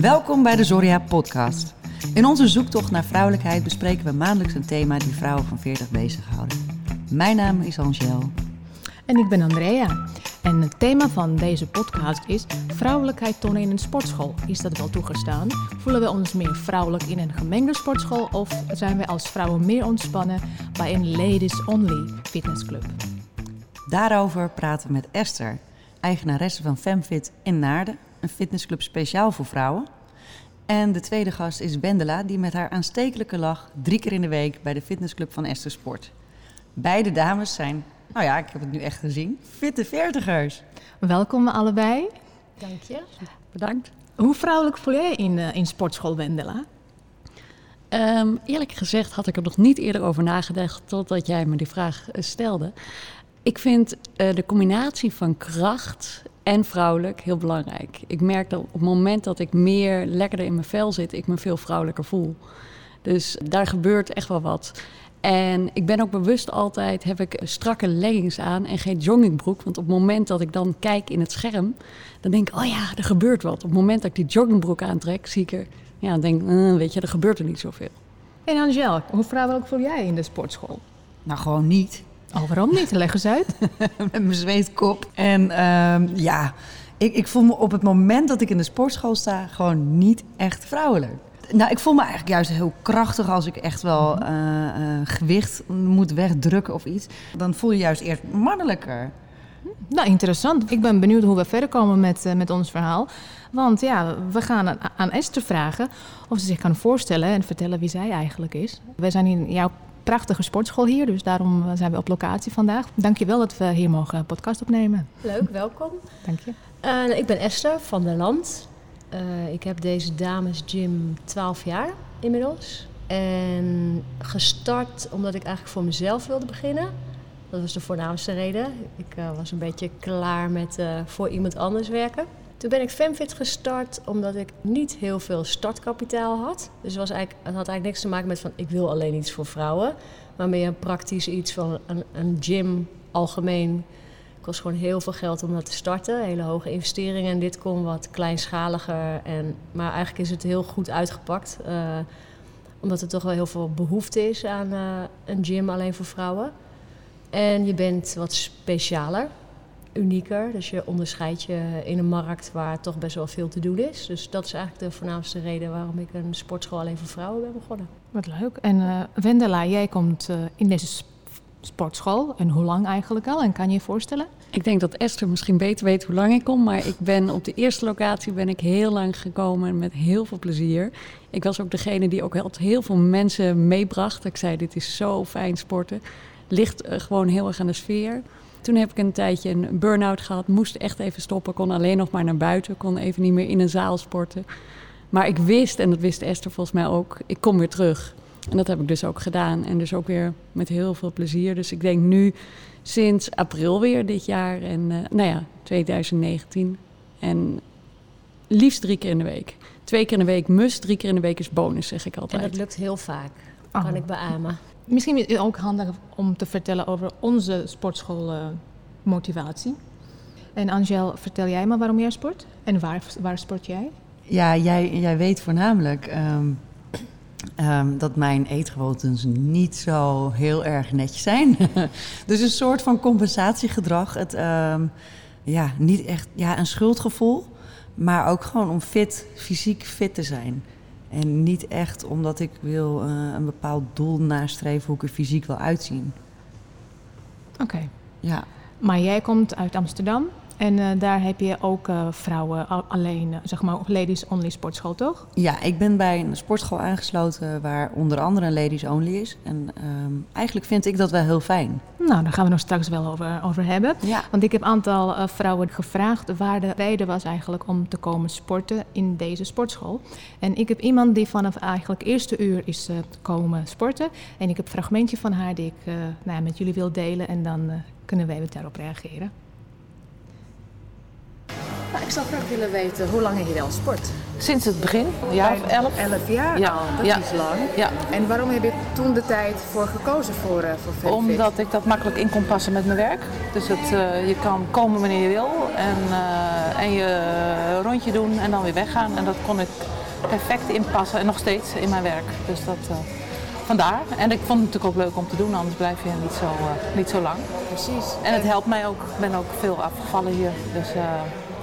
Welkom bij de Zoria Podcast. In onze zoektocht naar vrouwelijkheid bespreken we maandelijks een thema die vrouwen van 40 bezighouden. Mijn naam is Angel. En ik ben Andrea. En het thema van deze podcast is vrouwelijkheid tonen in een sportschool. Is dat wel toegestaan? Voelen we ons meer vrouwelijk in een gemengde sportschool of zijn we als vrouwen meer ontspannen bij een ladies-only fitnessclub? Daarover praten we met Esther, eigenaresse van FemFit in Naarden, een fitnessclub speciaal voor vrouwen. En de tweede gast is Wendela, die met haar aanstekelijke lach drie keer in de week bij de fitnessclub van Esther sport. Beide dames zijn, nou ja, ik heb het nu echt gezien, fitte veertigers. Welkom allebei. Dank je. Bedankt. Hoe vrouwelijk voel jij in, uh, in sportschool Wendela? Um, eerlijk gezegd had ik er nog niet eerder over nagedacht totdat jij me die vraag uh, stelde. Ik vind uh, de combinatie van kracht en vrouwelijk heel belangrijk. Ik merk dat op het moment dat ik meer lekkerder in mijn vel zit, ik me veel vrouwelijker voel. Dus daar gebeurt echt wel wat. En ik ben ook bewust altijd, heb ik strakke leggings aan en geen joggingbroek. Want op het moment dat ik dan kijk in het scherm, dan denk ik, oh ja, er gebeurt wat. Op het moment dat ik die joggingbroek aantrek, zie ik er, ja, dan denk ik, uh, weet je, er gebeurt er niet zoveel. En Angel, hoe vrouwelijk voel jij in de sportschool? Nou, gewoon niet. Oh, waarom niet? Leg eens uit. Met mijn zweetkop. En uh, ja, ik, ik voel me op het moment dat ik in de sportschool sta gewoon niet echt vrouwelijk. Nou, ik voel me eigenlijk juist heel krachtig als ik echt wel uh, uh, gewicht moet wegdrukken of iets. Dan voel je juist eerst mannelijker. Nou, interessant. Ik ben benieuwd hoe we verder komen met, uh, met ons verhaal. Want ja, we gaan aan, aan Esther vragen of ze zich kan voorstellen en vertellen wie zij eigenlijk is. Wij zijn in jouw prachtige sportschool hier, dus daarom zijn we op locatie vandaag. Dankjewel dat we hier mogen podcast opnemen. Leuk, welkom. Dank je. Uh, ik ben Esther van der Land. Uh, ik heb deze dames gym 12 jaar inmiddels. En gestart omdat ik eigenlijk voor mezelf wilde beginnen. Dat was de voornaamste reden. Ik uh, was een beetje klaar met voor iemand anders werken. Toen ben ik FemFit gestart omdat ik niet heel veel startkapitaal had. Dus het, was eigenlijk, het had eigenlijk niks te maken met van ik wil alleen iets voor vrouwen. Maar meer praktisch iets van een, een gym algemeen kost gewoon heel veel geld om dat te starten. Hele hoge investeringen. En dit kon wat kleinschaliger. En, maar eigenlijk is het heel goed uitgepakt. Uh, omdat er toch wel heel veel behoefte is aan uh, een gym alleen voor vrouwen. En je bent wat specialer, unieker. Dus je onderscheidt je in een markt waar toch best wel veel te doen is. Dus dat is eigenlijk de voornaamste reden waarom ik een sportschool alleen voor vrouwen ben begonnen. Wat leuk. En uh, Wendela, jij komt in deze sportschool. En hoe lang eigenlijk al? En kan je je voorstellen? Ik denk dat Esther misschien beter weet hoe lang ik kom. Maar ik ben op de eerste locatie ben ik heel lang gekomen met heel veel plezier. Ik was ook degene die ook altijd heel veel mensen meebracht. Ik zei, dit is zo fijn sporten. Ligt uh, gewoon heel erg aan de sfeer. Toen heb ik een tijdje een burn-out gehad. Moest echt even stoppen. Kon alleen nog maar naar buiten. Kon even niet meer in een zaal sporten. Maar ik wist, en dat wist Esther volgens mij ook, ik kom weer terug. En dat heb ik dus ook gedaan. En dus ook weer met heel veel plezier. Dus ik denk nu sinds april weer dit jaar. En uh, nou ja, 2019. En liefst drie keer in de week. Twee keer in de week must, drie keer in de week is bonus, zeg ik altijd. En dat lukt heel vaak, oh. kan ik beamen. Misschien is het ook handig om te vertellen over onze sportschoolmotivatie. En Angel, vertel jij maar waarom jij sport? En waar, waar sport jij? Ja, jij, jij weet voornamelijk... Um Um, dat mijn eetgewoontes niet zo heel erg netjes zijn. dus een soort van compensatiegedrag. Het, um, ja, niet echt ja, een schuldgevoel, maar ook gewoon om fit, fysiek fit te zijn. En niet echt omdat ik wil uh, een bepaald doel nastreven hoe ik er fysiek wil uitzien. Oké. Okay. Ja. Maar jij komt uit Amsterdam en uh, daar heb je ook uh, vrouwen alleen, uh, zeg maar, ladies only sportschool, toch? Ja, ik ben bij een sportschool aangesloten waar onder andere een ladies only is. En um, eigenlijk vind ik dat wel heel fijn. Nou, daar gaan we nog straks wel over, over hebben. Ja. Want ik heb een aantal vrouwen gevraagd waar de reden was eigenlijk om te komen sporten in deze sportschool. En ik heb iemand die vanaf eigenlijk eerste uur is komen sporten. En ik heb een fragmentje van haar die ik nou, met jullie wil delen en dan kunnen wij daarop reageren. Nou, ik zou graag willen weten hoe lang je al sport. Sinds het begin, een jaar of elf. Elf jaar Ja, al, dat ja. is lang. Ja, En waarom heb je toen de tijd voor gekozen voor, uh, voor omdat ik dat makkelijk in kon passen met mijn werk. Dus het, eh, je kan komen wanneer je wil en, eh, en je rondje doen en dan weer weggaan. En dat kon ik perfect inpassen en nog steeds in mijn werk. Dus dat, vandaar. En ik vond het natuurlijk ook leuk om te doen, anders blijf je niet zo, niet zo lang. Precies. En het helpt mij ook. Ik ben ook veel afgevallen hier. Dus,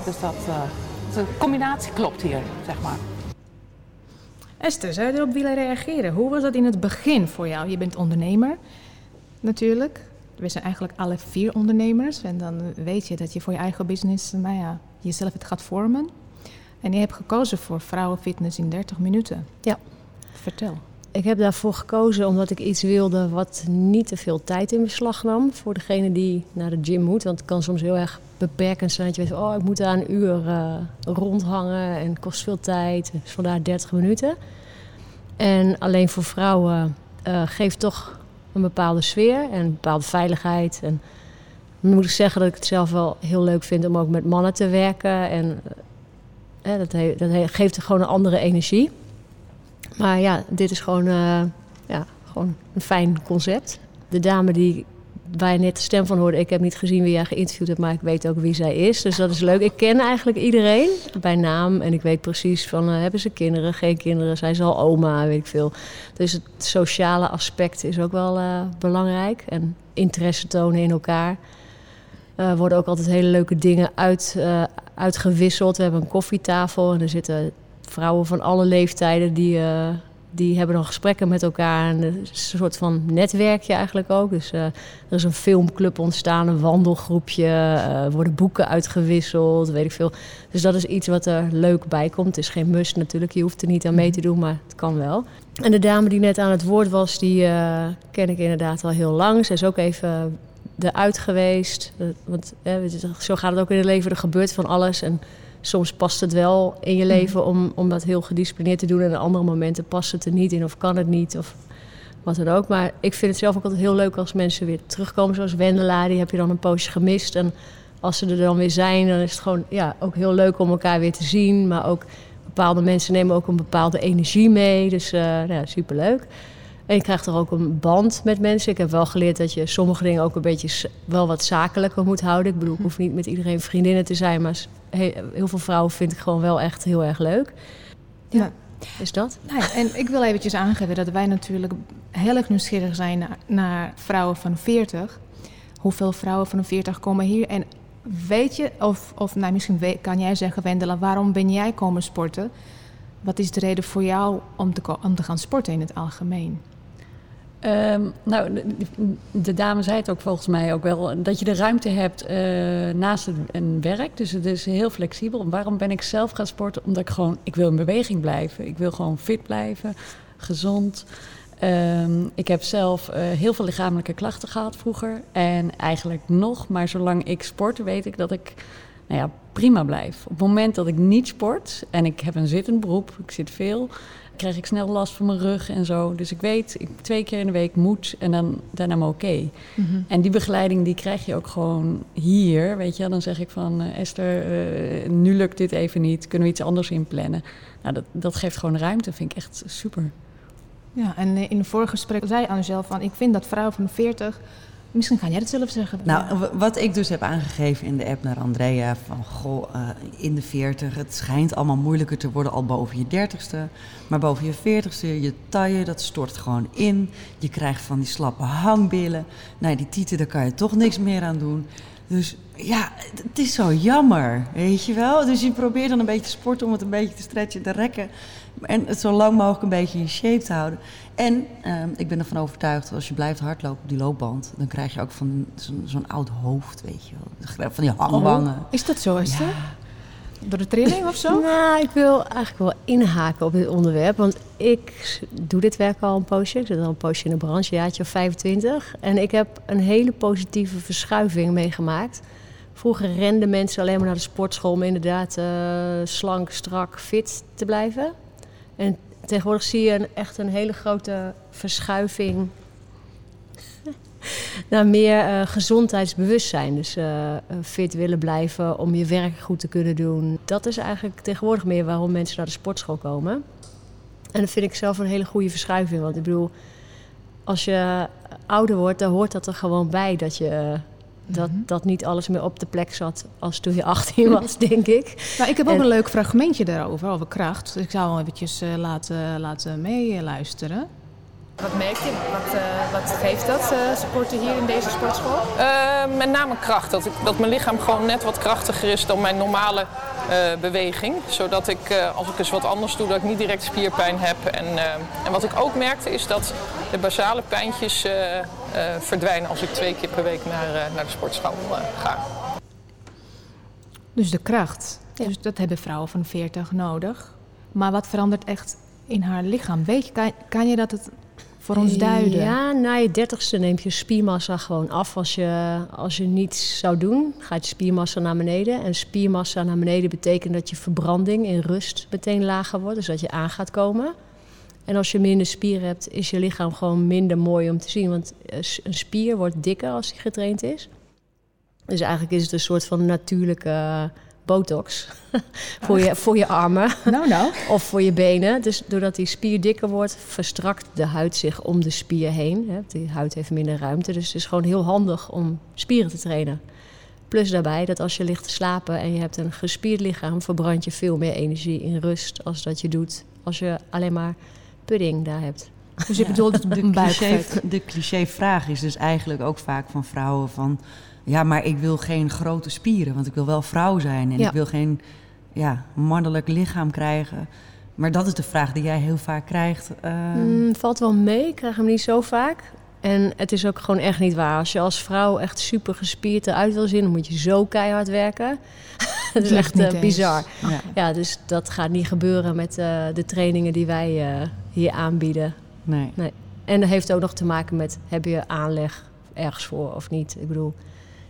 dus dat, eh, de combinatie klopt hier, zeg maar. Esther, zou je erop willen reageren? Hoe was dat in het begin voor jou? Je bent ondernemer, natuurlijk. We zijn eigenlijk alle vier ondernemers. En dan weet je dat je voor je eigen business, nou ja, jezelf het gaat vormen. En je hebt gekozen voor vrouwenfitness in 30 minuten. Ja. Vertel. Ik heb daarvoor gekozen omdat ik iets wilde wat niet te veel tijd in beslag nam voor degene die naar de gym moet. Want het kan soms heel erg beperkend zijn dat je weet, oh ik moet daar een uur uh, rondhangen en kost veel tijd. Dus vandaar 30 minuten. En alleen voor vrouwen uh, geeft toch een bepaalde sfeer en een bepaalde veiligheid. En dan moet ik zeggen dat ik het zelf wel heel leuk vind om ook met mannen te werken. En uh, dat, dat geeft gewoon een andere energie. Maar ja, dit is gewoon, uh, ja, gewoon een fijn concept. De dame die, waar je net de stem van hoorde, ik heb niet gezien wie jij geïnterviewd hebt, maar ik weet ook wie zij is. Dus dat is leuk. Ik ken eigenlijk iedereen bij naam en ik weet precies van uh, hebben ze kinderen, geen kinderen, zijn ze al oma, weet ik veel. Dus het sociale aspect is ook wel uh, belangrijk en interesse tonen in elkaar. Er worden ook altijd hele leuke dingen uit, uitgewisseld. We hebben een koffietafel en er zitten vrouwen van alle leeftijden die, uh, die hebben dan gesprekken met elkaar. En het is een soort van netwerkje eigenlijk ook. Dus uh, er is een filmclub ontstaan, een wandelgroepje. Er uh, worden boeken uitgewisseld, weet ik veel. Dus dat is iets wat er leuk bij komt. Het is geen must natuurlijk, je hoeft er niet aan mee te doen, maar het kan wel. En de dame die net aan het woord was, die ken ik inderdaad al heel lang. Ze is ook even eruit geweest. Want zo gaat het ook in het leven, er gebeurt van alles. En soms past het wel in je leven om, om dat heel gedisciplineerd te doen. En op andere momenten past het er niet in of kan het niet of wat dan ook. Maar ik vind het zelf ook altijd heel leuk als mensen weer terugkomen. Zoals Wendela, die heb je dan een poosje gemist. En als ze er dan weer zijn, dan is het gewoon ja, ook heel leuk om elkaar weer te zien. Maar ook bepaalde mensen nemen ook een bepaalde energie mee. Dus uh, nou ja, superleuk. En je krijgt er ook een band met mensen. Ik heb wel geleerd dat je sommige dingen ook een beetje wel wat zakelijker moet houden. Ik bedoel, ik hoef niet met iedereen vriendinnen te zijn, maar heel veel vrouwen vind ik gewoon wel echt heel erg leuk. Ja, ja. is dat? Nou ja, en ik wil eventjes aangeven dat wij natuurlijk heel erg nieuwsgierig zijn naar, naar vrouwen van 40. Hoeveel vrouwen van 40 komen hier? En weet je, of, of nou, misschien weet, kan jij zeggen, Wendela, waarom ben jij komen sporten? Wat is de reden voor jou om te, om te gaan sporten in het algemeen? Um, nou, de, dame zei het ook volgens mij ook wel, dat je de ruimte hebt uh, naast een werk. Dus het is heel flexibel. Waarom ben ik zelf gaan sporten? Omdat ik gewoon, ik wil in beweging blijven. Ik wil gewoon fit blijven, gezond. Um, ik heb zelf uh, heel veel lichamelijke klachten gehad vroeger. En eigenlijk nog, maar zolang ik sport, weet ik dat ik nou ja, prima blijf. Op het moment dat ik niet sport en ik heb een zittend beroep, ik zit veel, krijg ik snel last van mijn rug en zo. Dus ik weet, ik twee keer in de week moet en dan daarna maar oké. Okay. Mm -hmm. En die begeleiding die krijg je ook gewoon hier, weet je. Dan zeg ik van, uh, Esther, uh, nu lukt dit even niet, kunnen we iets anders inplannen? Nou, dat, dat geeft gewoon ruimte, vind ik echt super. Ja, en in een vorige gesprek zei Angel van, ik vind dat vrouwen van 40 Misschien kan jij het zelf zeggen. Nou, wat ik dus heb aangegeven in de app naar Andrea... van goh, uh, in de 40, het schijnt allemaal moeilijker te worden al boven je 30ste. Maar boven je 40ste, je taille, dat stort gewoon in. Je krijgt van die slappe hangbillen. Nou, die tieten, daar kan je toch niks meer aan doen. Dus ja, het is zo jammer, weet je wel. Dus je probeert dan een beetje te sporten om het een beetje te stretchen, te rekken. En het zo lang mogelijk een beetje in shape te houden. En uh, ik ben ervan overtuigd, als je blijft hardlopen op die loopband... dan krijg je ook van zo'n oud hoofd, weet je wel. Van die hangwangen. Oh, is dat zo, is ja. Door de training of zo? Nou, ik wil eigenlijk wel inhaken op dit onderwerp. Want ik doe dit werk al een poosje. Ik zit al een poosje in de branche, jaartje of 25. En ik heb een hele positieve verschuiving meegemaakt. Vroeger renden mensen alleen maar naar de sportschool... om inderdaad uh, slank, strak, fit te blijven. En tegenwoordig zie je een, echt een hele grote verschuiving. naar meer uh, gezondheidsbewustzijn. Dus uh, fit willen blijven om je werk goed te kunnen doen. Dat is eigenlijk tegenwoordig meer waarom mensen naar de sportschool komen. En dat vind ik zelf een hele goede verschuiving. Want ik bedoel, als je ouder wordt, dan hoort dat er gewoon bij dat je dat, mhm. dat niet alles meer op de plek zat als toen je 18 was, denk ik. Nou, ik heb ook een leuk fragmentje daarover, over kracht. Dus ik zou hem eventjes uh, laten, laten meeluisteren. Wat merk je? Wat, uh, wat geeft dat uh, sporten hier in deze sportschool? met name kracht. Dat, ik, dat mijn lichaam gewoon net wat krachtiger is dan mijn normale beweging. Zodat ik, als ik eens wat anders doe, dat ik niet direct spierpijn heb. En, en wat ik ook merkte is dat de basale pijntjes uh, verdwijnen als ik twee keer per week naar, uh, naar de sportschool uh, ga. Dus de kracht. Dus dat hebben vrouwen van 40 nodig. Maar wat verandert echt in haar lichaam? Weet je, kan, kan je dat het voor ons duiden? Ja, na je dertigste neemt je spiermassa gewoon af. Als je, als je niets zou doen, gaat je spiermassa naar beneden. En spiermassa naar beneden betekent dat je verbranding in rust meteen lager wordt. Dus dat je aan gaat komen. En als je minder spieren hebt, is je lichaam gewoon minder mooi om te zien. Want eh, een spier wordt dikker als hij getraind is. Dus eigenlijk is het een soort van natuurlijke botox voor, je, voor je armen nou, nou. of voor je benen. Dus doordat die spier dikker wordt, verstrakt de huid zich om de spier heen. Die huid heeft minder ruimte, dus het is gewoon heel handig om spieren te trainen. Plus daarbij dat als je ligt te slapen en je hebt een gespierd lichaam, verbrand je veel meer energie in rust als dat je doet als je alleen maar pudding daar hebt. Dus je bedoelt de cliché, de cliché-vraag is dus eigenlijk ook vaak van vrouwen van... ja, maar ik wil geen grote spieren, want ik wil wel vrouw zijn... en ik wil geen ja, mannelijk lichaam krijgen... Maar dat is de vraag die jij heel vaak krijgt. Uh... valt wel mee, ik krijg hem niet zo vaak. En het is ook gewoon echt niet waar. Als je als vrouw echt super gespierd eruit wil zien, dan moet je zo keihard werken. dat is echt uh, bizar. Ja. ja. dus dat gaat niet gebeuren met uh, de trainingen die wij uh, hier aanbieden. Nee. nee. En dat heeft ook nog te maken met heb je aanleg ergens voor of niet. Ik bedoel,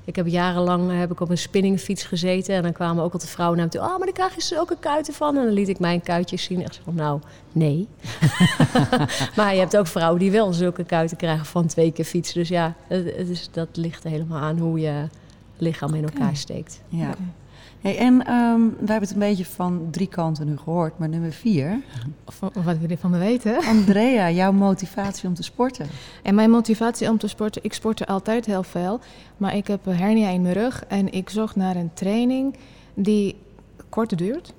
ik heb jarenlang heb ik op een spinningfiets gezeten. En dan kwamen ook altijd vrouwen naar me toe. Oh, maar daar krijg je zulke kuiten van. En dan liet ik mijn kuitjes zien. Echt van, nou, nee. maar je hebt ook vrouwen die wel zulke kuiten krijgen van twee keer fietsen. Dus ja, het, het is, dat ligt helemaal aan hoe je lichaam in elkaar steekt. Ja. Hey, en um, we hebben het een beetje van drie kanten nu gehoord, maar nummer vier. Of, wat wil je van me weten? Andrea, jouw motivatie om te sporten. En mijn motivatie om te sporten, ik sportte altijd heel veel, maar ik heb een hernia in mijn rug en ik zocht naar een training die kort duurt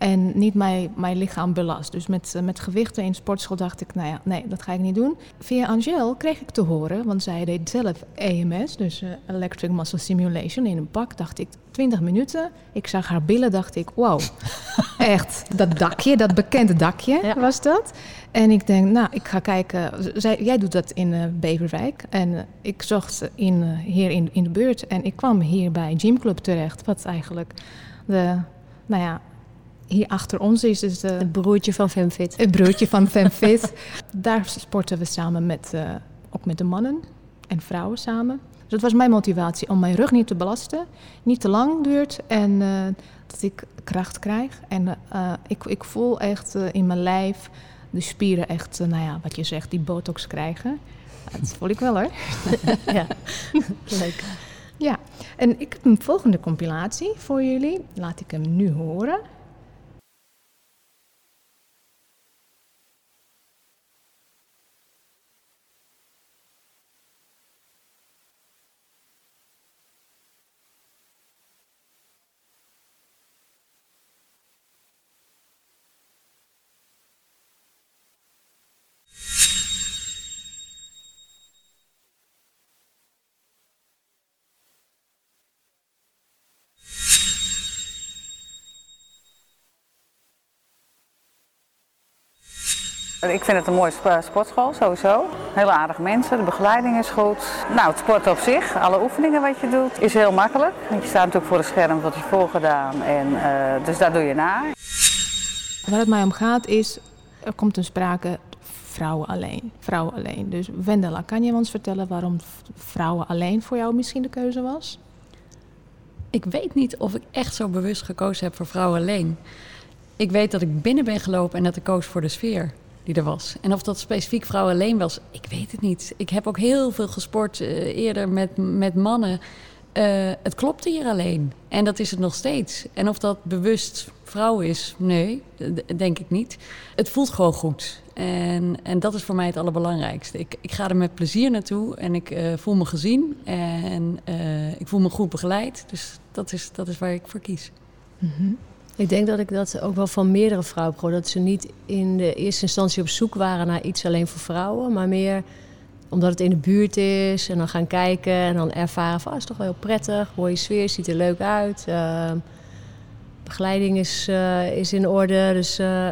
en niet mijn, mijn lichaam belast. Dus met, met gewichten in sportschool dacht ik, nou ja, nee, dat ga ik niet doen. Via Angel kreeg ik te horen, want zij deed zelf EMS, dus uh, Electric Muscle Simulation, in een pak. Dacht ik, 20 minuten. Ik zag haar billen, dacht ik, wow, echt, dat dakje, dat bekende dakje was dat. En ik denk, nou, ik ga kijken. Zij, jij doet dat in uh, Beverwijk. En uh, ik zocht in, hier in, in de buurt. En ik kwam hier bij Gymclub terecht. Wat eigenlijk de, nou ja, hier achter ons is dus het broertje van FemFit. Het broertje van FemFit. Daar sporten we samen met, uh, ook met de mannen en vrouwen samen. Dus dat was mijn motivatie om mijn rug niet te belasten, niet te lang duurt en uh, dat ik kracht krijg. En uh, ik, ik voel echt in mijn lijf de spieren echt, nou ja, wat je zegt, die botox krijgen. Dat voel ik wel hoor. ja, leuk. Ja, en ik heb een volgende compilatie voor jullie. Laat ik hem nu horen. Ik vind het een mooie sportschool, sowieso. Heel aardige mensen, de begeleiding is goed. Nou, het sport op zich, alle oefeningen wat je doet, is heel makkelijk. Want je staat natuurlijk voor een scherm, wat je voorgedaan. En, uh, dus daar doe je naar. Waar het mij om gaat is, er komt een sprake vrouwen alleen. Vrouwen alleen. Dus Wendela, kan je ons vertellen waarom vrouwen alleen voor jou misschien de keuze was? Ik weet niet of ik echt zo bewust gekozen heb voor vrouwen alleen. Ik weet dat ik binnen ben gelopen en dat ik koos voor de sfeer. Die er was. En of dat specifiek vrouwen alleen was, ik weet het niet. Ik heb ook heel veel gesport eh, eerder met, met mannen. Eh, het klopte hier alleen. En dat is het nog steeds. En of dat bewust vrouw is, nee, denk ik niet. Het voelt gewoon goed. En, en dat is voor mij het allerbelangrijkste. Ik, ik ga er met plezier naartoe en ik eh, voel me gezien. En ik voel me goed begeleid. Dus dat is, dat is waar ik voor kies. Ik denk dat ik dat ook wel van meerdere vrouwen heb gehoord. Dat ze niet in de eerste instantie op zoek waren naar iets alleen voor vrouwen. Maar meer omdat het in de buurt is. En dan gaan kijken en dan ervaren van... Ah, is toch wel heel prettig. Mooie sfeer, ziet er leuk uit. Uh, begeleiding is, uh, is in orde. Dus uh,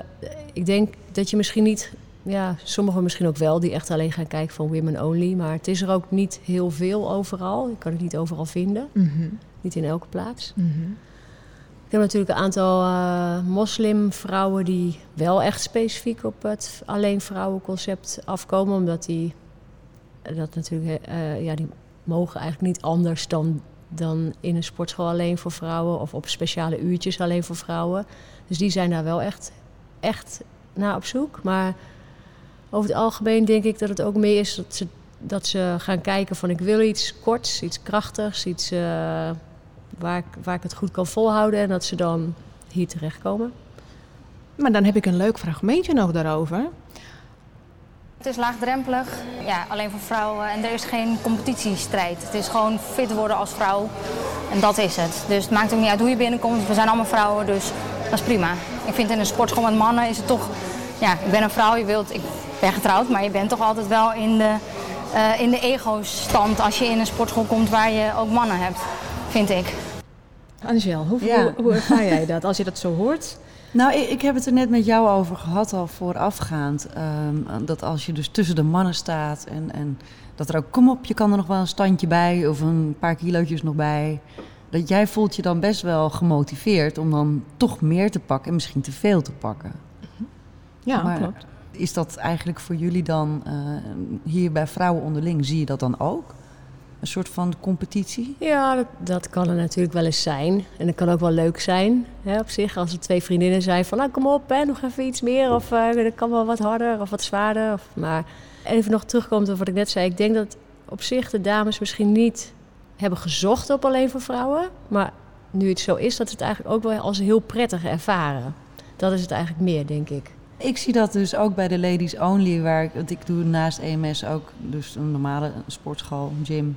ik denk dat je misschien niet... Ja, sommigen misschien ook wel, die echt alleen gaan kijken van women only. Maar het is er ook niet heel veel overal. Ik kan het niet overal vinden. Mm -hmm. Niet in elke plaats. Mm -hmm. Ik heb natuurlijk een aantal uh, moslimvrouwen die wel echt specifiek op het alleen vrouwenconcept afkomen. Omdat die dat natuurlijk, uh, ja, die mogen eigenlijk niet anders dan, dan in een sportschool alleen voor vrouwen. Of op speciale uurtjes alleen voor vrouwen. Dus die zijn daar wel echt, echt naar op zoek. Maar over het algemeen denk ik dat het ook meer is dat ze, dat ze gaan kijken van ik wil iets korts, iets krachtigs, iets... waar ik, waar ik het goed kan volhouden en dat ze dan hier terechtkomen. Maar dan heb ik een leuk fragmentje nog daarover. Het is laagdrempelig, ja, alleen voor vrouwen en er is geen competitiestrijd. Het is gewoon fit worden als vrouw en dat is het. Dus het maakt ook niet uit hoe je binnenkomt, we zijn allemaal vrouwen, dus dat is prima. Ik vind in een sportschool met mannen is het toch, ja, ik ben een vrouw, je wilt, ik ben getrouwd, maar je bent toch altijd wel in de, uh, in de ego-stand als je in een sportschool komt waar je ook mannen hebt, vind ik. Angel, hoe, ja. hoe, hoe ervaar jij dat als je dat zo hoort? Nou, ik, ik, heb het er net met jou over gehad al voorafgaand. Um, dat als je dus tussen de mannen staat en, en dat er ook, kom op, je kan er nog wel een standje bij of een paar kilootjes nog bij. Dat jij voelt je dan best wel gemotiveerd om dan toch meer te pakken en misschien te veel te pakken. Ja, maar klopt. Is dat eigenlijk voor jullie dan, uh, hier bij vrouwen onderling, zie je dat dan ook? Een soort van competitie? Ja, dat, dat, kan er natuurlijk wel eens zijn. En dat kan ook wel leuk zijn hè, op zich. Als er twee vriendinnen zijn van, nou kom op, hè, nog even iets meer. Of uh, dat kan wel wat harder of wat zwaarder. Of, maar even nog terugkomt op wat ik net zei. Ik denk dat op zich de dames misschien niet hebben gezocht op alleen voor vrouwen. Maar nu het zo is, dat ze het eigenlijk ook wel als heel prettig ervaren. Dat is het eigenlijk meer, denk ik. Ik zie dat dus ook bij de Ladies Only, waar ik, want ik doe naast EMS ook dus een normale sportschool, gym.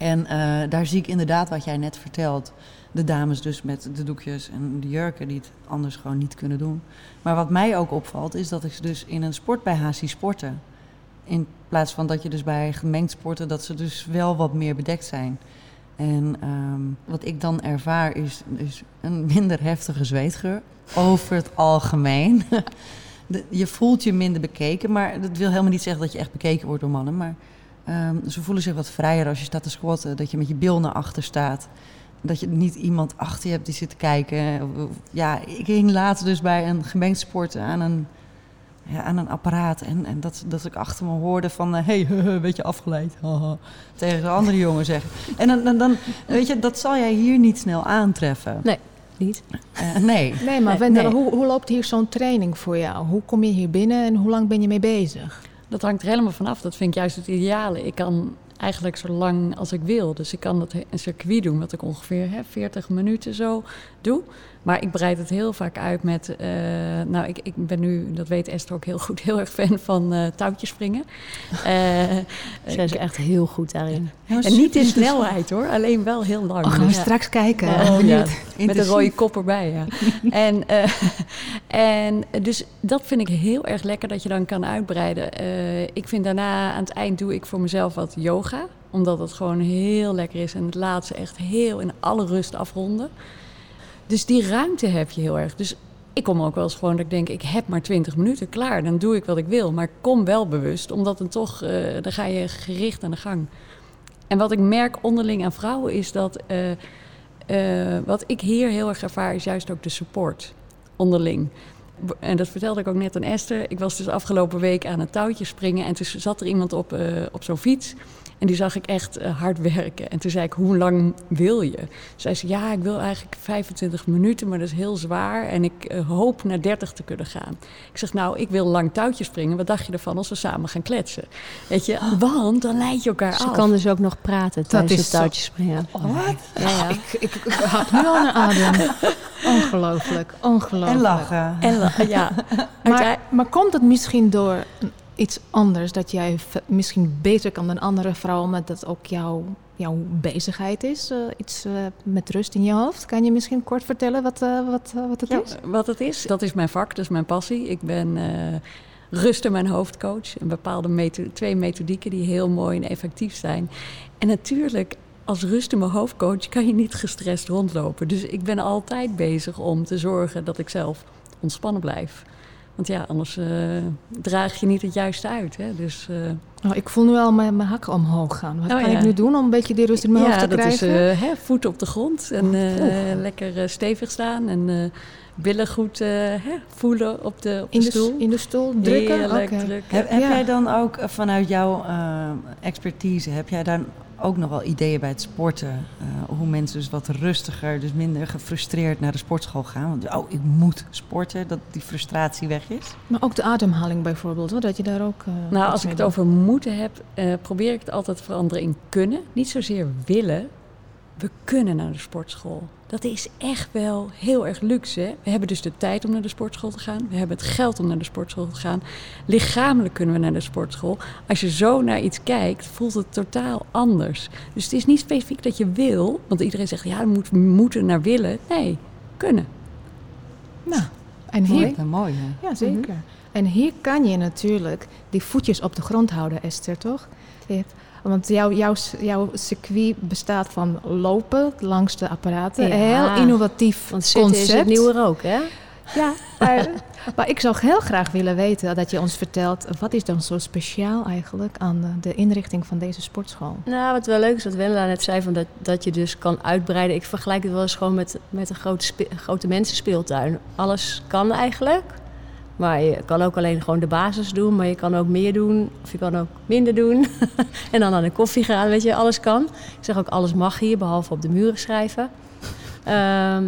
En uh, daar zie ik inderdaad wat jij net vertelt. De dames dus met de doekjes en de jurken die het anders gewoon niet kunnen doen. Maar wat mij ook opvalt is dat ik ze dus in een sport bij zie sporten. In plaats van dat je dus bij gemengd sporten, dat ze dus wel wat meer bedekt zijn. En um, wat ik dan ervaar is, is een minder heftige zweetgeur over het algemeen. je voelt je minder bekeken, maar dat wil helemaal niet zeggen dat je echt bekeken wordt door mannen. Maar um, ze voelen zich wat vrijer als je staat te squatten, dat je met je bil naar achter staat. Dat je niet iemand achter je hebt die zit te kijken. Ja, ik hing laatst dus bij een gemengd sport aan een, ja, aan een apparaat. En, en dat, dat ik achter me hoorde van... hé, hey, een beetje afgeleid. tegen de andere jongen zeggen. En dan, dan, dan, weet je, dat zal jij hier niet snel aantreffen. Nee, niet. Uh, nee. Nee, maar Wendel, nee. Hoe, hoe loopt hier zo'n training voor jou? Hoe kom je hier binnen en hoe lang ben je mee bezig? Dat hangt er helemaal vanaf. Dat vind ik juist het ideale. Ik kan eigenlijk zo lang als ik wil. Dus ik kan dat een circuit doen, wat ik ongeveer hè, 40 minuten zo doe. Maar ik breid het heel vaak uit met... Uh, nou, ik, ik ben nu, dat weet Esther ook heel goed, heel erg fan van uh, touwtjes springen. Uh, Zij is echt heel goed daarin. en niet in snelheid hoor, alleen wel heel lang. Oh, gaan we ja. straks kijken. Oh, ja. Met een rode kop erbij, ja. en, en dus dat vind ik heel erg lekker dat je dan kan uitbreiden. ik vind daarna, aan het eind doe ik voor mezelf wat yoga. Omdat het gewoon heel lekker is en het laatste echt heel in alle rust afronden. Dus die ruimte heb je heel erg. Dus ik kom ook wel eens gewoon dat ik denk, ik heb maar 20 minuten, klaar, dan doe ik wat ik wil. Maar kom wel bewust, omdat dan toch, uh, dan ga je gericht aan de gang. En wat ik merk onderling aan vrouwen is dat, uh, uh, wat ik hier heel erg ervaar, is juist ook de support onderling. En dat vertelde ik ook net aan Esther. Ik was dus afgelopen week aan het touwtje springen en toen zat er iemand op, op zo'n fiets. En die zag ik echt eh, hard werken. En toen zei ik, hoe lang wil je? Zei ze, ja, ik wil eigenlijk 25 minuten, maar dat is heel zwaar. En ik eh, hoop naar 30 te kunnen gaan. Ik zeg, nou, ik wil lang touwtjes springen. Wat dacht je ervan als we samen gaan kletsen? Weet je, want dan leid je elkaar Ze af. kan dus ook nog praten tijdens is het zo- touwtjes springen. Wat? Ja, ja. Ik, ik, ik had nu al een adem. Ongelooflijk, ongelooflijk. En lachen. En la- ja, Maar, maar komt het misschien door iets anders? Dat jij misschien beter kan dan andere vrouwen, omdat dat ook jouw, jouw bezigheid is? eh, iets eh, met rust in je hoofd? Kan je misschien kort vertellen wat, eh, wat, wat het Ja, is? wat het is, dat is mijn vak, dat is mijn passie. Ik ben rust in mijn hoofdcoach. Een bepaalde twee methodieken die heel mooi en effectief zijn. En natuurlijk, als rust in mijn hoofdcoach kan je niet gestrest rondlopen. Dus ik ben altijd bezig om te zorgen dat ik zelf ontspannen blijf. Want ja, anders eh, draag je niet het juiste uit. Hè? Dus, eh, Oh, ik voel nu al mijn, mijn hakken omhoog gaan. Wat Oh, kan ja. ik nu doen om een beetje die rust in mijn ja, hoofd te dat krijgen? is eh, hè, voet op de grond en eh, lekker stevig staan. En eh, billen goed eh, hè, voelen op de, op de in, de, stoel. in de stoel drukken? Heerlijk Oké. drukken. Heb, heb Ja. jij dan ook vanuit jouw eh, expertise, heb jij daar ook nog wel ideeën bij het sporten? eh, hoe mensen dus wat rustiger, dus minder gefrustreerd naar de sportschool gaan? Want oh, ik moet sporten, dat die frustratie weg is. Maar ook de ademhaling bijvoorbeeld, hoor, dat je daar ook... eh, Nou, als ik het doet. over moeten heb, eh, probeer ik het altijd te veranderen in kunnen. Niet zozeer willen. We kunnen naar de sportschool. Dat is echt wel heel erg luxe. Hè? We hebben dus de tijd om naar de sportschool te gaan. We hebben het geld om naar de sportschool te gaan. Lichamelijk kunnen we naar de sportschool. Als je zo naar iets kijkt, voelt het totaal anders. Dus het is niet specifiek dat je wil. Want iedereen zegt, ja, we moeten, moeten naar willen. Nee, kunnen. Nou, en hier, Mooi, mooi hè? Ja, zeker. En hier kan je natuurlijk die voetjes op de grond houden, Esther, toch? Je hebt- want jouw, jouw, jouw circuit bestaat van lopen langs de apparaten. Ja. Heel innovatief Want concept. is het nieuwe rook, hè? Ja, maar, maar ik zou heel graag willen weten dat je ons vertelt... wat is dan zo speciaal eigenlijk aan de, inrichting van deze sportschool? Nou, wat wel leuk is, wat Wendela net zei, van dat, dat je dus kan uitbreiden. Ik vergelijk het wel eens gewoon met, met een grote, grote mensenspeeltuin. Alles kan eigenlijk. Maar je kan ook alleen gewoon de basis doen, maar je kan ook meer doen. Of je kan ook minder doen. en dan aan de koffie gaan, weet je, alles kan. Ik zeg ook, alles mag hier, behalve op de muren schrijven. Ehm,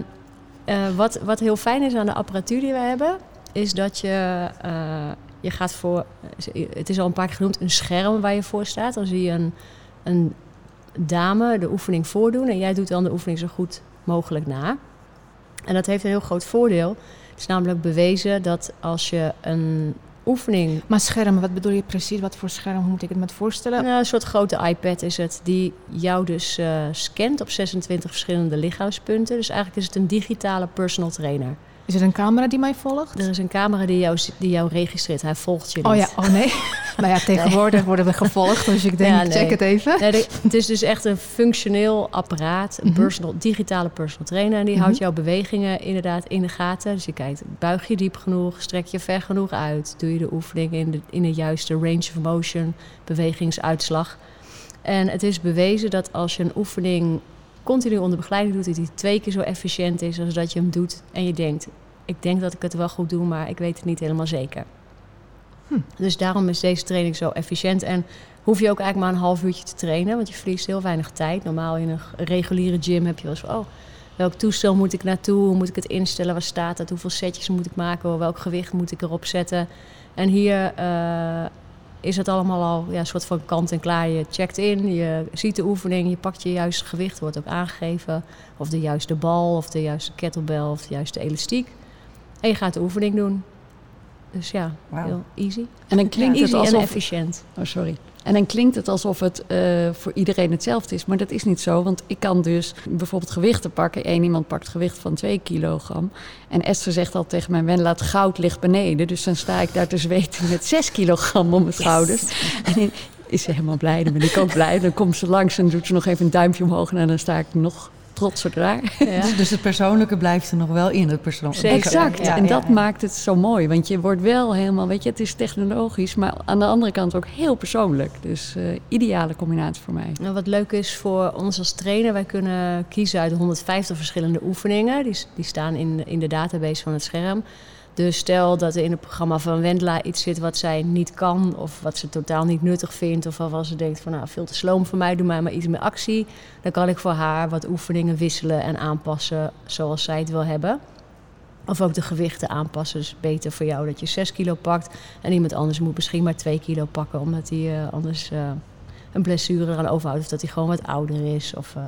eh, wat, wat heel fijn is aan de apparatuur die we hebben, is dat je, eh, je gaat voor, het is al een paar keer genoemd, een scherm waar je voor staat. Dan zie je een, een dame de oefening voordoen en jij doet dan de oefening zo goed mogelijk na. En dat heeft een heel groot voordeel. Het is namelijk bewezen dat als je een oefening Maar schermen, wat bedoel je precies? Wat voor scherm hoe moet ik het me voorstellen? nou, een soort grote iPad is het, die jou dus eh, scant op 26 verschillende lichaamspunten. Dus eigenlijk is het een digitale personal trainer. Is het een camera die mij volgt? Er is een camera die jou, die jou registreert. Hij volgt je niet. Oh ja, oh nee. nou ja, tegenwoordig worden we gevolgd, dus ik denk, Ja, nee. check het even. Nee, de- het is dus echt een functioneel apparaat, een Mhm. personal, digitale personal trainer. En die Mhm. houdt jouw bewegingen inderdaad in de gaten. Dus je kijkt, buig je diep genoeg, strek je ver genoeg uit. Doe je de oefening in de, in de juiste range of motion, bewegingsuitslag. En het is bewezen dat als je een oefening continu onder begeleiding doet, dat die twee keer zo efficiënt is als dat je hem doet. En je denkt, ik denk dat ik het wel goed doe, maar ik weet het niet helemaal zeker. Hm. Dus daarom is deze training zo efficiënt. En hoef je ook eigenlijk maar een half uurtje te trainen, want je verliest heel weinig tijd. Normaal in een reguliere gym heb je wel eens oh, welk toestel moet ik naartoe? Hoe moet ik het instellen? Waar staat het? Hoeveel setjes moet ik maken? Welk gewicht moet ik erop zetten? En hier eh, is het allemaal al ja, een soort van kant en klaar. Je checkt in, je ziet de oefening, je pakt je juiste gewicht, wordt ook aangegeven. Of de juiste bal, of de juiste kettlebell, of de juiste elastiek. En je gaat de oefening doen. Dus ja, heel easy. En dan klinkt easy het en alsof... efficiënt. Oh, sorry. En dan klinkt het alsof het eh, voor iedereen hetzelfde is. Maar dat is niet zo. Want ik kan dus bijvoorbeeld gewichten pakken. Eén iemand pakt gewicht van 2 kilogram. En Esther zegt al tegen mij: Wen, laat goud ligt beneden. Dus dan sta ik daar te zweten met 6 kilogram om mijn schouders. En is ze helemaal blij. Dan ben ik ook blij. Dan komt ze langs en doet ze nog even een duimpje omhoog. En dan sta ik nog trotser daar. Dus, dus het persoonlijke blijft er nog wel in, het persoonlijke. Exact. Ja, en dat ja. maakt het zo mooi. Want je wordt wel helemaal, weet je, het is technologisch, maar aan de andere kant ook heel persoonlijk. Dus eh, ideale combinatie voor mij. Nou, wat leuk is voor ons als trainer, wij kunnen kiezen uit 150 verschillende oefeningen. Die, die staan in, in de database van het scherm. Dus stel dat er in het programma van Wendela iets zit wat zij niet kan, of wat ze totaal niet nuttig vindt, of waarvan ze denkt van nou veel te sloom voor mij, doe mij maar iets meer actie. Dan kan ik voor haar wat oefeningen wisselen en aanpassen zoals zij het wil hebben. Of ook de gewichten aanpassen. Dus beter voor jou dat je 6 kilo pakt. En iemand anders moet misschien maar 2 kilo pakken, omdat hij uh, anders uh, een blessure eraan overhoudt. Of dat hij gewoon wat ouder is. Of uh,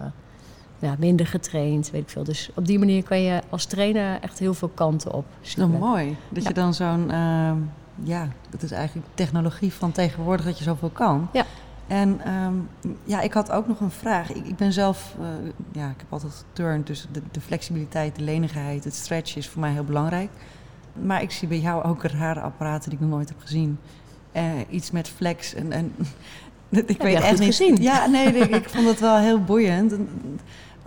ja, minder getraind, weet ik veel. Dus op die manier kan je als trainer echt heel veel kanten op. Nou, mooi. Dat ja. je dan zo'n, ehm, ja, dat is eigenlijk technologie van tegenwoordig dat je zoveel kan. Ja. En um, ja, ik had ook nog een vraag. Ik, ik ben zelf, uh, ja, ik heb altijd geturnd, dus de, de, flexibiliteit, de lenigheid, het stretchen is voor mij heel belangrijk. Maar ik zie bij jou ook rare apparaten die ik nog nooit heb gezien. Uh, iets met flex en, en ik heb weet echt niet. Gezien? Ja, nee, ik, ik vond het wel heel boeiend.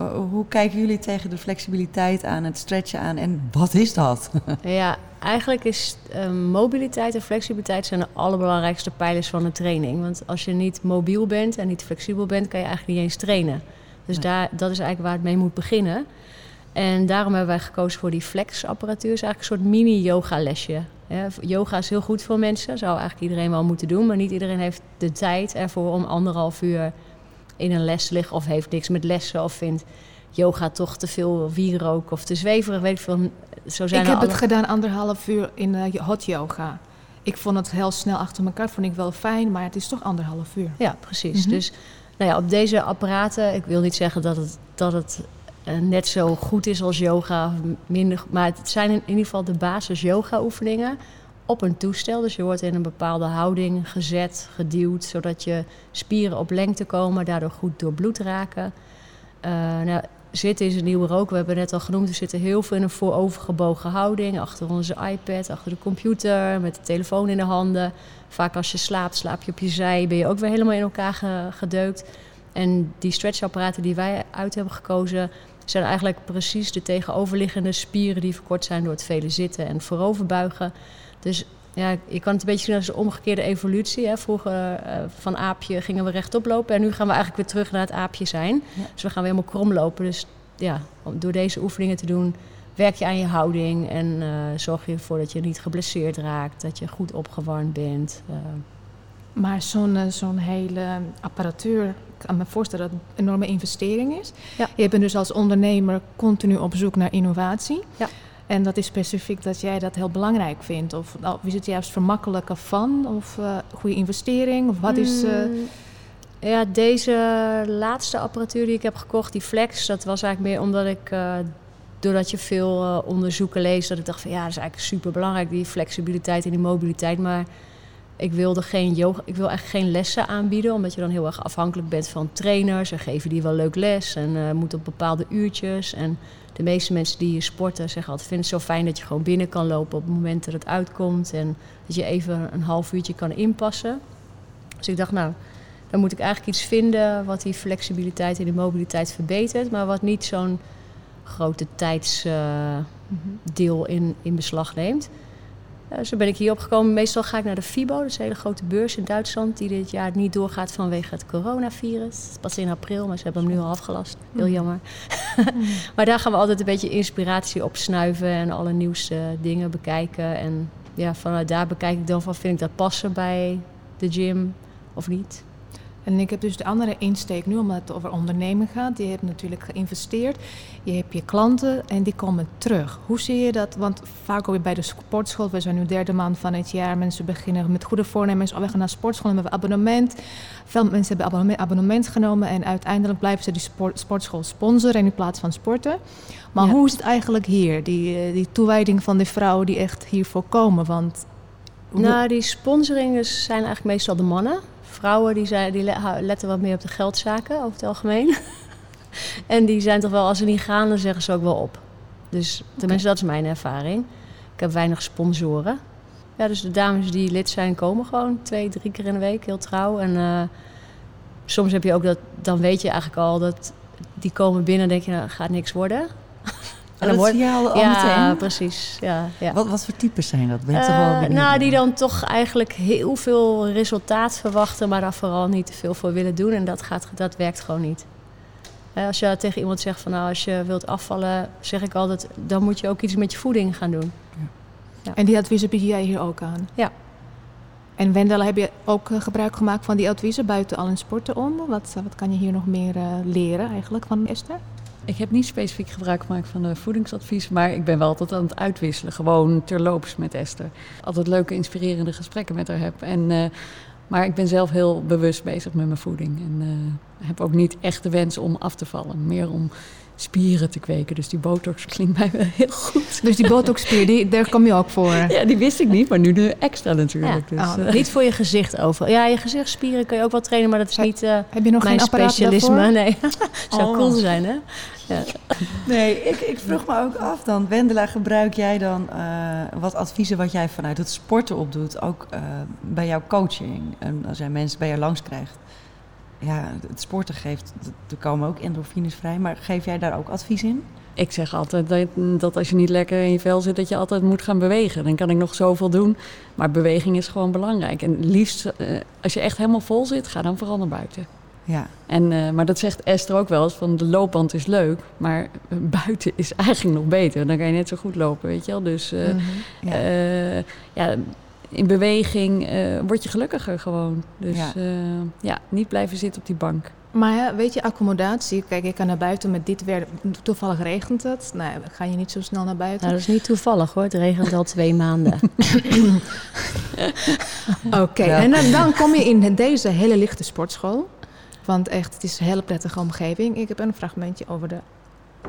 Hoe kijken jullie tegen de flexibiliteit aan, het stretchen aan en wat is dat? Ja, eigenlijk is uh, mobiliteit en flexibiliteit zijn de allerbelangrijkste pijlers van een training. Want als je niet mobiel bent en niet flexibel bent, kan je eigenlijk niet eens trainen. Dus daar, dat is eigenlijk waar het mee moet beginnen. En daarom hebben wij gekozen voor die flexapparatuur. Het is eigenlijk een soort mini-yoga-lesje. Ja, yoga is heel goed voor mensen, zou eigenlijk iedereen wel moeten doen. Maar niet iedereen heeft de tijd ervoor om anderhalf uur in een les liggen. Of heeft niks met lessen of vindt yoga toch te veel wierook of te zweverig. Weet ik veel. Zo zijn ik heb alle... het gedaan anderhalf uur in uh, hot yoga. Ik vond het heel snel achter elkaar, vond ik wel fijn, maar het is toch anderhalf uur. Ja, precies. Mm -hmm. Dus nou ja, op deze apparaten, ik wil niet zeggen dat het, dat het uh, net zo goed is als yoga, minder, maar het zijn in ieder geval de basis yoga oefeningen op een toestel. Dus je wordt in een bepaalde houding gezet, geduwd, zodat je spieren op lengte komen, daardoor goed doorbloed raken. Uh, nou, zitten is een nieuwe rook. We hebben net al genoemd, we zitten heel veel in een voorovergebogen houding. Achter onze iPad, achter de computer, met de telefoon in de handen. Vaak als je slaapt, slaap je op je zij, ben je ook weer helemaal in elkaar ge gedeukt. En die stretchapparaten die wij uit hebben gekozen, zijn eigenlijk precies de tegenoverliggende spieren die verkort zijn door het vele zitten en vooroverbuigen. Dus ja, je kan het een beetje zien als een omgekeerde evolutie. Hè. Vroeger uh, van aapje gingen we rechtop lopen en nu gaan we eigenlijk weer terug naar het aapje zijn. Ja. Dus we gaan weer helemaal krom lopen. Dus ja, door deze oefeningen te doen, werk je aan je houding en uh, zorg je ervoor dat je niet geblesseerd raakt, dat je goed opgewarmd bent. Uh. Maar zo'n zo'n hele apparatuur, ik kan me voorstellen dat het een enorme investering is. Ja. Je bent dus als ondernemer continu op zoek naar innovatie. Ja. En dat is specifiek dat jij dat heel belangrijk vindt? Of nou, is het juist vermakkelijker van? Of uh, goede investering? Of wat is... Uh... Mm, ja, deze laatste apparatuur die ik heb gekocht, die Flex... dat was eigenlijk meer omdat ik... Uh, doordat je veel onderzoeken leest... dat ik dacht van ja, dat is eigenlijk super belangrijk... die flexibiliteit en die mobiliteit. Maar ik wilde geen yoga, ik wil eigenlijk geen lessen aanbieden... omdat je dan heel erg afhankelijk bent van trainers. En geven die wel leuk les en moet op bepaalde uurtjes... En, de meeste mensen die hier sporten zeggen altijd... vind het zo fijn dat je gewoon binnen kan lopen op het moment dat het uitkomt... en dat je even een half uurtje kan inpassen. Dus ik dacht, nou, dan moet ik eigenlijk iets vinden... wat die flexibiliteit en die mobiliteit verbetert... maar wat niet zo'n grote tijdsdeel uh, in, in beslag neemt. Uh, zo ben ik hierop gekomen. Meestal ga ik naar de FIBO, dat is een hele grote beurs in Duitsland... die dit jaar niet doorgaat vanwege het coronavirus. Pas in april, maar ze hebben hem nu al afgelast. Heel jammer. maar daar gaan we altijd een beetje inspiratie op snuiven... en alle nieuwste dingen bekijken. En ja, vanuit daar bekijk ik dan van... vind ik dat passen bij de gym of niet? En ik heb dus de andere insteek nu, omdat het over ondernemen gaat. Je hebt natuurlijk geïnvesteerd, je hebt je klanten en die komen terug. Hoe zie je dat? Want vaak ook bij de sportschool, we zijn nu derde maand van het jaar, mensen beginnen met goede voornemens, oh, we gaan naar sportschool, hebben we abonnement. Veel mensen hebben abonnement, abonnement genomen en uiteindelijk blijven ze die sport, sportschool sponsoren in plaats van sporten. Maar ja. hoe is het eigenlijk hier, die, die toewijding van de vrouwen die echt hiervoor komen? Want nou, die sponsoringen zijn eigenlijk meestal de mannen vrouwen die, zijn, die letten wat meer op de geldzaken over het algemeen. en die zijn toch wel, als ze niet gaan, dan zeggen ze ook wel op. Dus tenminste, okay. dat is mijn ervaring. Ik heb weinig sponsoren. Ja, dus de dames die lid zijn, komen gewoon twee, drie keer in de week, heel trouw. En uh, soms heb je ook dat, dan weet je eigenlijk al dat die komen binnen en denk je, nou, gaat niks worden. En dan dat zie je al, al ja, meteen? precies. Ja, ja. Wat, wat voor types zijn dat? Ben uh, wel nou, die dan toch eigenlijk heel veel resultaat verwachten, maar daar vooral niet te veel voor willen doen. En dat, gaat, dat werkt gewoon niet. Uh, als je tegen iemand zegt van nou, als je wilt afvallen, zeg ik altijd, dan moet je ook iets met je voeding gaan doen. Ja. Ja. En die adviezen bied jij hier ook aan? Ja. En Wendel, heb je ook eh, gebruik gemaakt van die adviezen buiten al in sporten om? Wat, wat kan je hier nog meer eh, leren eigenlijk van Esther? Ik heb niet specifiek gebruik gemaakt van de voedingsadvies, maar ik ben wel altijd aan het uitwisselen. Gewoon terloops met Esther. Altijd leuke, inspirerende gesprekken met haar heb. En, eh, maar ik ben zelf heel bewust bezig met mijn voeding. En eh, heb ook niet echt de wens om af te vallen. Meer om spieren te kweken. Dus die botox klinkt mij wel heel goed. Dus die botoxspier, die, daar kom je ook voor? Ja, die wist ik niet, maar nu de extra natuurlijk. Dus, Oh, eh, niet voor je gezicht over. Ja, je gezichtsspieren kun je ook wel trainen, maar dat is niet eh, Heb je nog mijn specialisme. daarvoor? Nee, zou Oh. cool zijn, hè? Ja. Nee, ik, ik vroeg me ook af dan. Wendela, gebruik jij dan eh, wat adviezen wat jij vanuit het sporten opdoet, ook bij jouw coaching? En als jij mensen bij je langs krijgt. Ja, het sporten geeft, er komen ook endorfines vrij, maar geef jij daar ook advies in? Ik zeg altijd dat, dat als je niet lekker in je vel zit, dat je altijd moet gaan bewegen. Dan kan ik nog zoveel doen. Maar beweging is gewoon belangrijk. En liefst, eh, als je echt helemaal vol zit, ga dan vooral naar buiten. Ja, En, eh, maar dat zegt Esther ook wel eens, van de loopband is leuk, maar buiten is eigenlijk nog beter. Dan kan je net zo goed lopen, weet je wel. Dus eh, Mhm. ja. ja, in beweging eh, word je gelukkiger gewoon. Dus Ja. ja. ja, niet blijven zitten op die bank. Maar ja, weet je, accommodatie. Kijk, ik kan naar buiten met dit weer. Toevallig regent het. Nou, ja, ga je niet zo snel naar buiten. Nou, dat is niet toevallig hoor. Het regent al twee maanden. Oké, Ja. en dan, dan kom je in deze hele lichte sportschool. Want echt, het is een hele prettige omgeving. Ik heb een fragmentje over de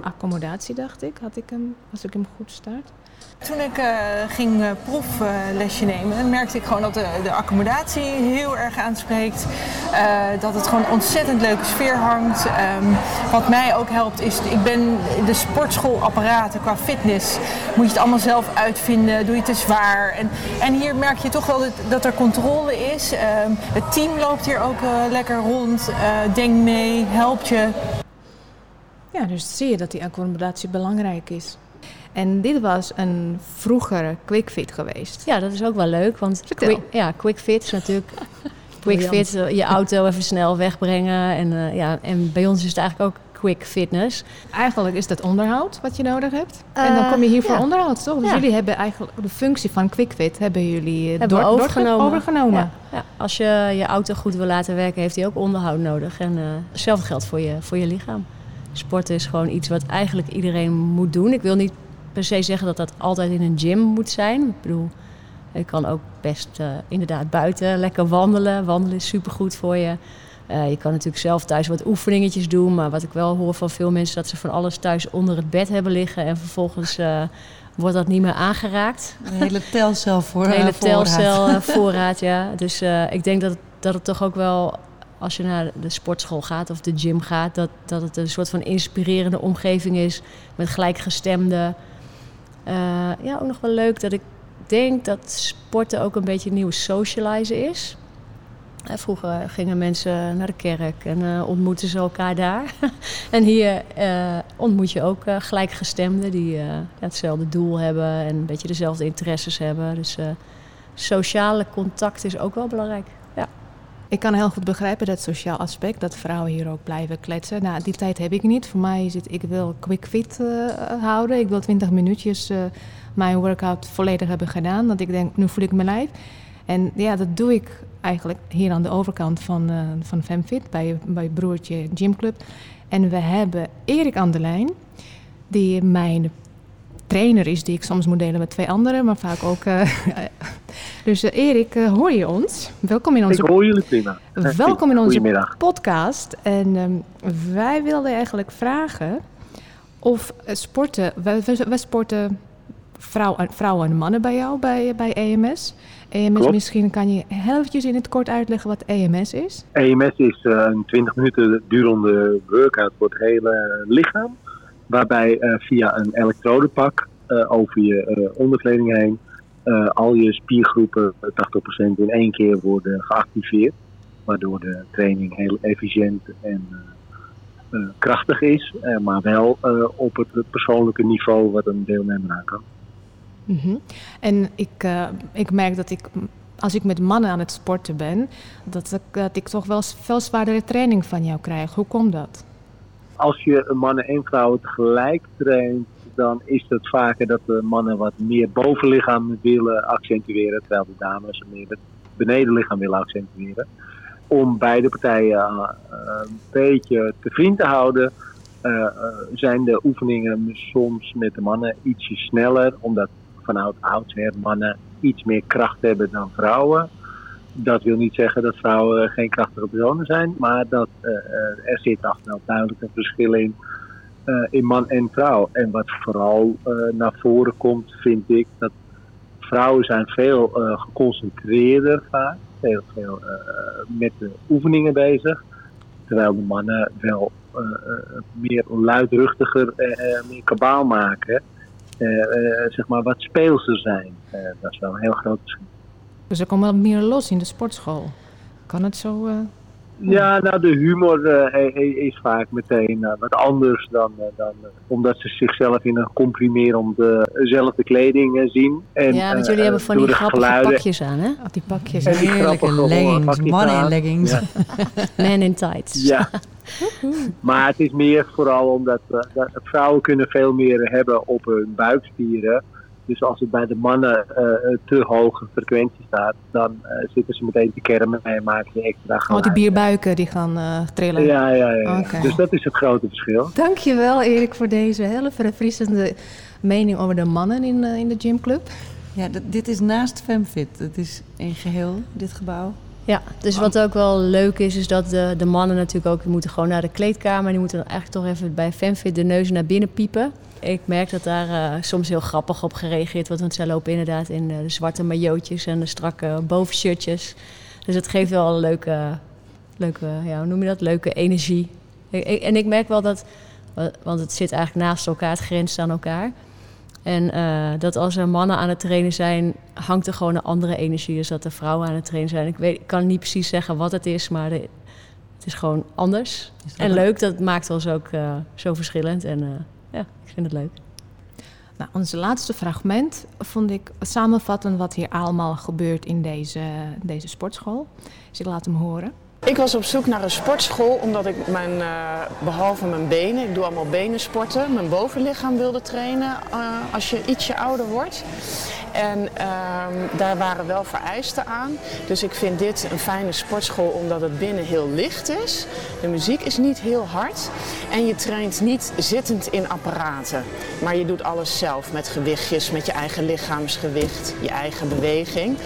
accommodatie, dacht ik. Had ik hem, als ik hem goed start. Toen ik eh, ging eh, proeflesje nemen, merkte ik gewoon dat de, de accommodatie heel erg aanspreekt. Eh, dat het gewoon een ontzettend leuke sfeer hangt. Ehm, wat mij ook helpt is, ik ben de sportschoolapparaten qua fitness. Moet je het allemaal zelf uitvinden, doe je te zwaar. En, en hier merk je toch wel dat, er controle is. Ehm, het team loopt hier ook lekker rond, denkt mee, helpt je. Ja, dus zie je dat die accommodatie belangrijk is. En dit was een vroegere quickfit geweest. Ja, dat is ook wel leuk. Want quick, ja, quick fit is natuurlijk... Quick fit, eh, je auto even snel wegbrengen. En, eh, ja, en bij ons is het eigenlijk ook quick fitness. Eigenlijk is dat onderhoud wat je nodig hebt. en dan Eh, kom je hier voor ja. onderhoud, toch? Dus Ja. jullie hebben eigenlijk de functie van quickfit hebben jullie Hebben door- overgenomen. overgenomen. Ja. Als je je auto goed wil laten werken, heeft hij ook onderhoud nodig. En eh hetzelfde geldt voor je, voor je lichaam. Sporten is gewoon iets wat eigenlijk iedereen moet doen. Ik wil niet per se zeggen dat dat altijd in een gym moet zijn. Ik bedoel, je kan ook best eh, inderdaad buiten lekker wandelen. Wandelen is supergoed voor je. Eh, je kan natuurlijk zelf thuis wat oefeningetjes doen. Maar wat ik wel hoor van veel mensen... dat ze van alles thuis onder het bed hebben liggen... en vervolgens eh, wordt dat niet meer aangeraakt. een hele telcel voor Een hele voorraad. telcel voorraad, ja. Dus ik denk dat, het- dat het toch ook wel, als je naar de sportschool gaat of de gym gaat, dat, dat het een soort van inspirerende omgeving is met gelijkgestemden. Eh, ja, ook nog wel leuk dat ik denk dat sporten ook een beetje nieuw socializen is. Eh, Vroeger gingen mensen naar de kerk en eh, ontmoetten ze elkaar daar. en hier ontmoet je ook gelijkgestemden die hetzelfde doel hebben en een beetje dezelfde interesses hebben. Dus sociale contact is ook wel belangrijk. Ik kan heel goed begrijpen dat sociaal aspect, dat vrouwen hier ook blijven kletsen. Nou, die tijd heb ik niet. Voor mij is het, ik wil quick fit eh, houden. Ik wil 20 minuutjes eh, mijn workout volledig hebben gedaan. Dat ik denk, nu voel ik mijn lijf. En ja, dat doe ik eigenlijk hier aan de overkant van, eh van FemFit, bij, bij broertje Gymclub. En we hebben Erik aan de lijn, die mijn trainer is, die ik soms moet delen met twee anderen, maar vaak ook... eh, dus eh, Erik, eh, hoor je ons? Welkom in onze Ik hoor jullie prima. Welkom in onze podcast. En ehm, wij wilden eigenlijk vragen of sporten, wij, wij- wij sporten vrouw, vrouwen en mannen bij jou bij, bij EMS. EMS, Klopt. misschien kan je heel eventjes in het kort uitleggen wat EMS is. EMS is een 20 minuten durende workout voor het hele lichaam. Waarbij eh, via een elektrodepak eh, over je eh, onderkleding heen al je spiergroepen, eh, 80% in één keer worden geactiveerd. Waardoor de training heel efficiënt en krachtig is. maar wel op het persoonlijke niveau wat een deelnemer aan kan. Mhm. En ik, ik merk dat ik, als ik met mannen aan het sporten ben, dat ik, dat ik toch wel veel zwaardere training van jou krijg. Hoe komt dat? Als je mannen en vrouwen tegelijk traint, dan is het vaker dat de mannen wat meer bovenlichaam willen accentueren, terwijl de dames meer het benedenlichaam willen accentueren. Om beide partijen uh, een beetje te vriend te houden, uh, zijn de oefeningen soms met de mannen ietsje sneller, omdat vanuit oudsher mannen iets meer kracht hebben dan vrouwen. Dat wil niet zeggen dat vrouwen geen krachtige personen zijn, maar dat, uh, er zit achter wel duidelijk een verschil in, in man en vrouw. En wat vooral naar voren komt, vind ik, dat vrouwen zijn veel geconcentreerder vaak, heel veel met de oefeningen bezig. Terwijl de mannen wel meer luidruchtiger, meer kabaal maken. zeg maar wat speelser zijn. dat is wel een heel groot verschil. Dus er komt wat meer los in de sportschool. Kan het zo? Uh... Ja, nou de humor uh, is vaak meteen uh, wat anders dan, dan omdat ze zichzelf in een comprimerende kleding zien. En, ja, want jullie hebben van die grappige geluiden, pakjes aan, hè? Oh, die pakjes, en die heerlijke leggings, mannen in leggings. Ja. Man in tights. Ja. maar het is meer vooral omdat vrouwen kunnen veel meer hebben op hun buikspieren. Dus als het bij de mannen uh, te hoge frequentie staat, dan uh, zitten ze meteen te kermen en maken ze extra geluid. Oh, die bierbuiken die gaan uh, trillen. Ja, ja, ja. Okay. Dus dat is het grote verschil. Dankjewel Erik voor deze hele verfrissende mening over de mannen in, in de gymclub. Ja, dit is naast FemFit. Het is een geheel, dit gebouw. Ja, dus wat ook wel leuk is, is dat de, de mannen natuurlijk ook die moeten gewoon naar de kleedkamer. Die moeten dan eigenlijk toch even bij FemFit de neus naar binnen piepen. Ik merk dat daar uh, soms heel grappig op gereageerd wordt. Want zij lopen inderdaad in uh, de zwarte majootjes en de strakke bovenshirtjes. Dus het geeft wel een leuke, leuke ja, hoe noem je dat? Leuke energie. En ik merk wel dat, want het zit eigenlijk naast elkaar, het grenst aan elkaar. En uh, dat als er mannen aan het trainen zijn, hangt er gewoon een andere energie. Dus dat er vrouwen aan het trainen zijn. Ik, weet, ik kan niet precies zeggen wat het is, maar de, het is gewoon anders. Is en leuk, dat maakt ons ook uh, zo verschillend. En uh, ja, ik vind het leuk. Nou, ons laatste fragment vond ik samenvatten wat hier allemaal gebeurt in deze, deze sportschool. Dus ik laat hem horen. Ik was op zoek naar een sportschool omdat ik mijn, uh, behalve mijn benen, ik doe allemaal benensporten, mijn bovenlichaam wilde trainen uh, als je ietsje ouder wordt. En uh, daar waren wel vereisten aan. Dus ik vind dit een fijne sportschool omdat het binnen heel licht is. De muziek is niet heel hard. En je traint niet zittend in apparaten. Maar je doet alles zelf met gewichtjes, met je eigen lichaamsgewicht, je eigen beweging.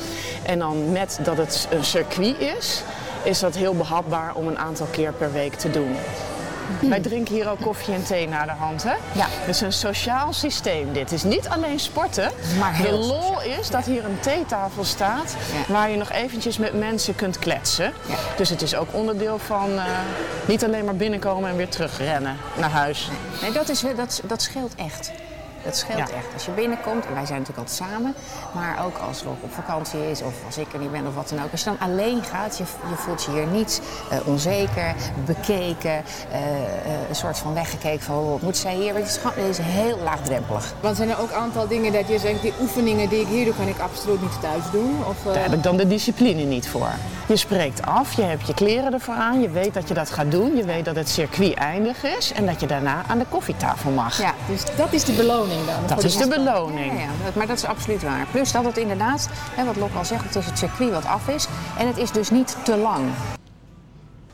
En dan met dat het een circuit is is dat heel behapbaar om een aantal keer per week te doen. Wij drinken hier ook koffie en thee naar de hand, hè? Ja. Het is een sociaal systeem. Dit is niet alleen sporten. Maar heel de lol sociaal. is dat hier een theetafel staat Ja. waar je nog eventjes met mensen kunt kletsen. Ja. Dus het is ook onderdeel van eh, niet alleen maar binnenkomen en weer terugrennen naar huis. Nee, dat, is, dat, dat scheelt echt. Dat scheelt Ja. echt. Als je binnenkomt, en wij zijn natuurlijk altijd samen, maar ook als Lok op vakantie is of als ik er niet ben of wat dan ook. Als je dan alleen gaat, je, je voelt je hier niet eh, onzeker, bekeken, eh, eh, een soort van weggekeken van wat moet zij hier? Het is, gewoon- is heel laagdrempelig. Want zijn er ook een aantal dingen dat je zegt, die oefeningen die ik hier doe, kan ik absoluut niet thuis doen? Of, Daar heb ik dan de discipline niet voor. Je spreekt af, je hebt je kleren ervoor aan, je weet dat je dat gaat doen, je weet dat het circuit eindig is en dat je daarna aan de koffietafel mag. Ja, Dus dat is de beloning dan? Dat is de beloning. Ja, ja, dat- maar dat is absoluut waar. Plus dat het inderdaad, hè, wat Lok al zegt, het is het circuit wat af is. En het is dus niet te lang.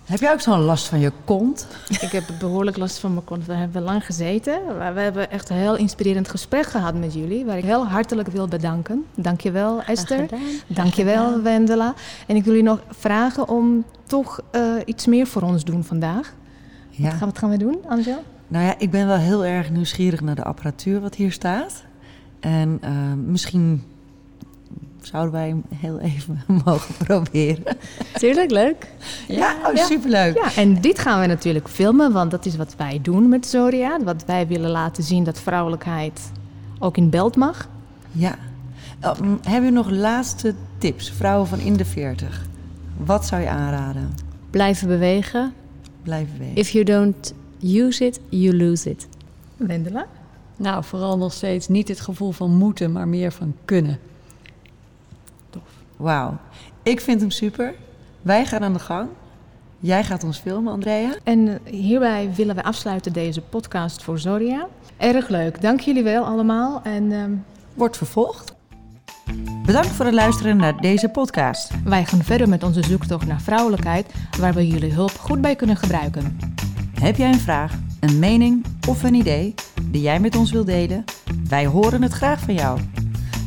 Heb jij ook zo'n last van je kont? Ik heb behoorlijk last van mijn kont. We hebben lang gezeten. Maar we hebben echt een heel inspirerend gesprek gehad met jullie. Waar ik heel hartelijk wil bedanken. Dankjewel Esther. Dankjewel Wendela. En ik wil jullie nog vragen om toch eh, iets meer voor ons doen vandaag. Ja. Wat, gaan, wat gaan we doen, Angel? Nou ja, ik ben wel heel erg nieuwsgierig naar de apparatuur wat hier staat. En eh, misschien zouden wij hem heel even mogen proberen. Tuurlijk, leuk. Ja, oh, superleuk. Ja, en dit gaan we natuurlijk filmen, want dat is wat wij doen met Zoria. Wat wij willen laten zien dat vrouwelijkheid ook in beeld mag. Ja. Mm, hebben jullie nog laatste tips? Vrouwen van in de 40. Wat zou je aanraden? Blijven bewegen. Blijven weten. If you don't use it, you lose it. Wendela? Nou, vooral nog steeds niet het gevoel van moeten, maar meer van kunnen. Wauw. Ik vind hem super. Wij gaan aan de gang. Jij gaat ons filmen, Andrea. En eh, hierbij willen we afsluiten deze podcast voor Zoria. Erg leuk. Dank jullie wel allemaal. En ehm, Wordt vervolgd. Bedankt voor het luisteren naar deze podcast. wij gaan verder met onze zoektocht naar vrouwelijkheid, waar we jullie hulp goed bij kunnen gebruiken. Heb jij een vraag, een mening of een idee die jij met ons wilt delen? Wij horen het graag van jou.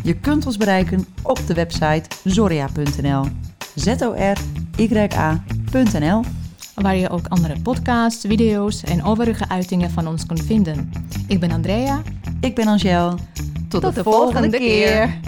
Je kunt ons bereiken op de website zoria.nl. Z-O-R-Y-A.nl. Waar je ook andere podcasts, video's en overige uitingen van ons kunt vinden. Ik ben Andrea. Ik ben Angel. Tot, Tot de volgende keer.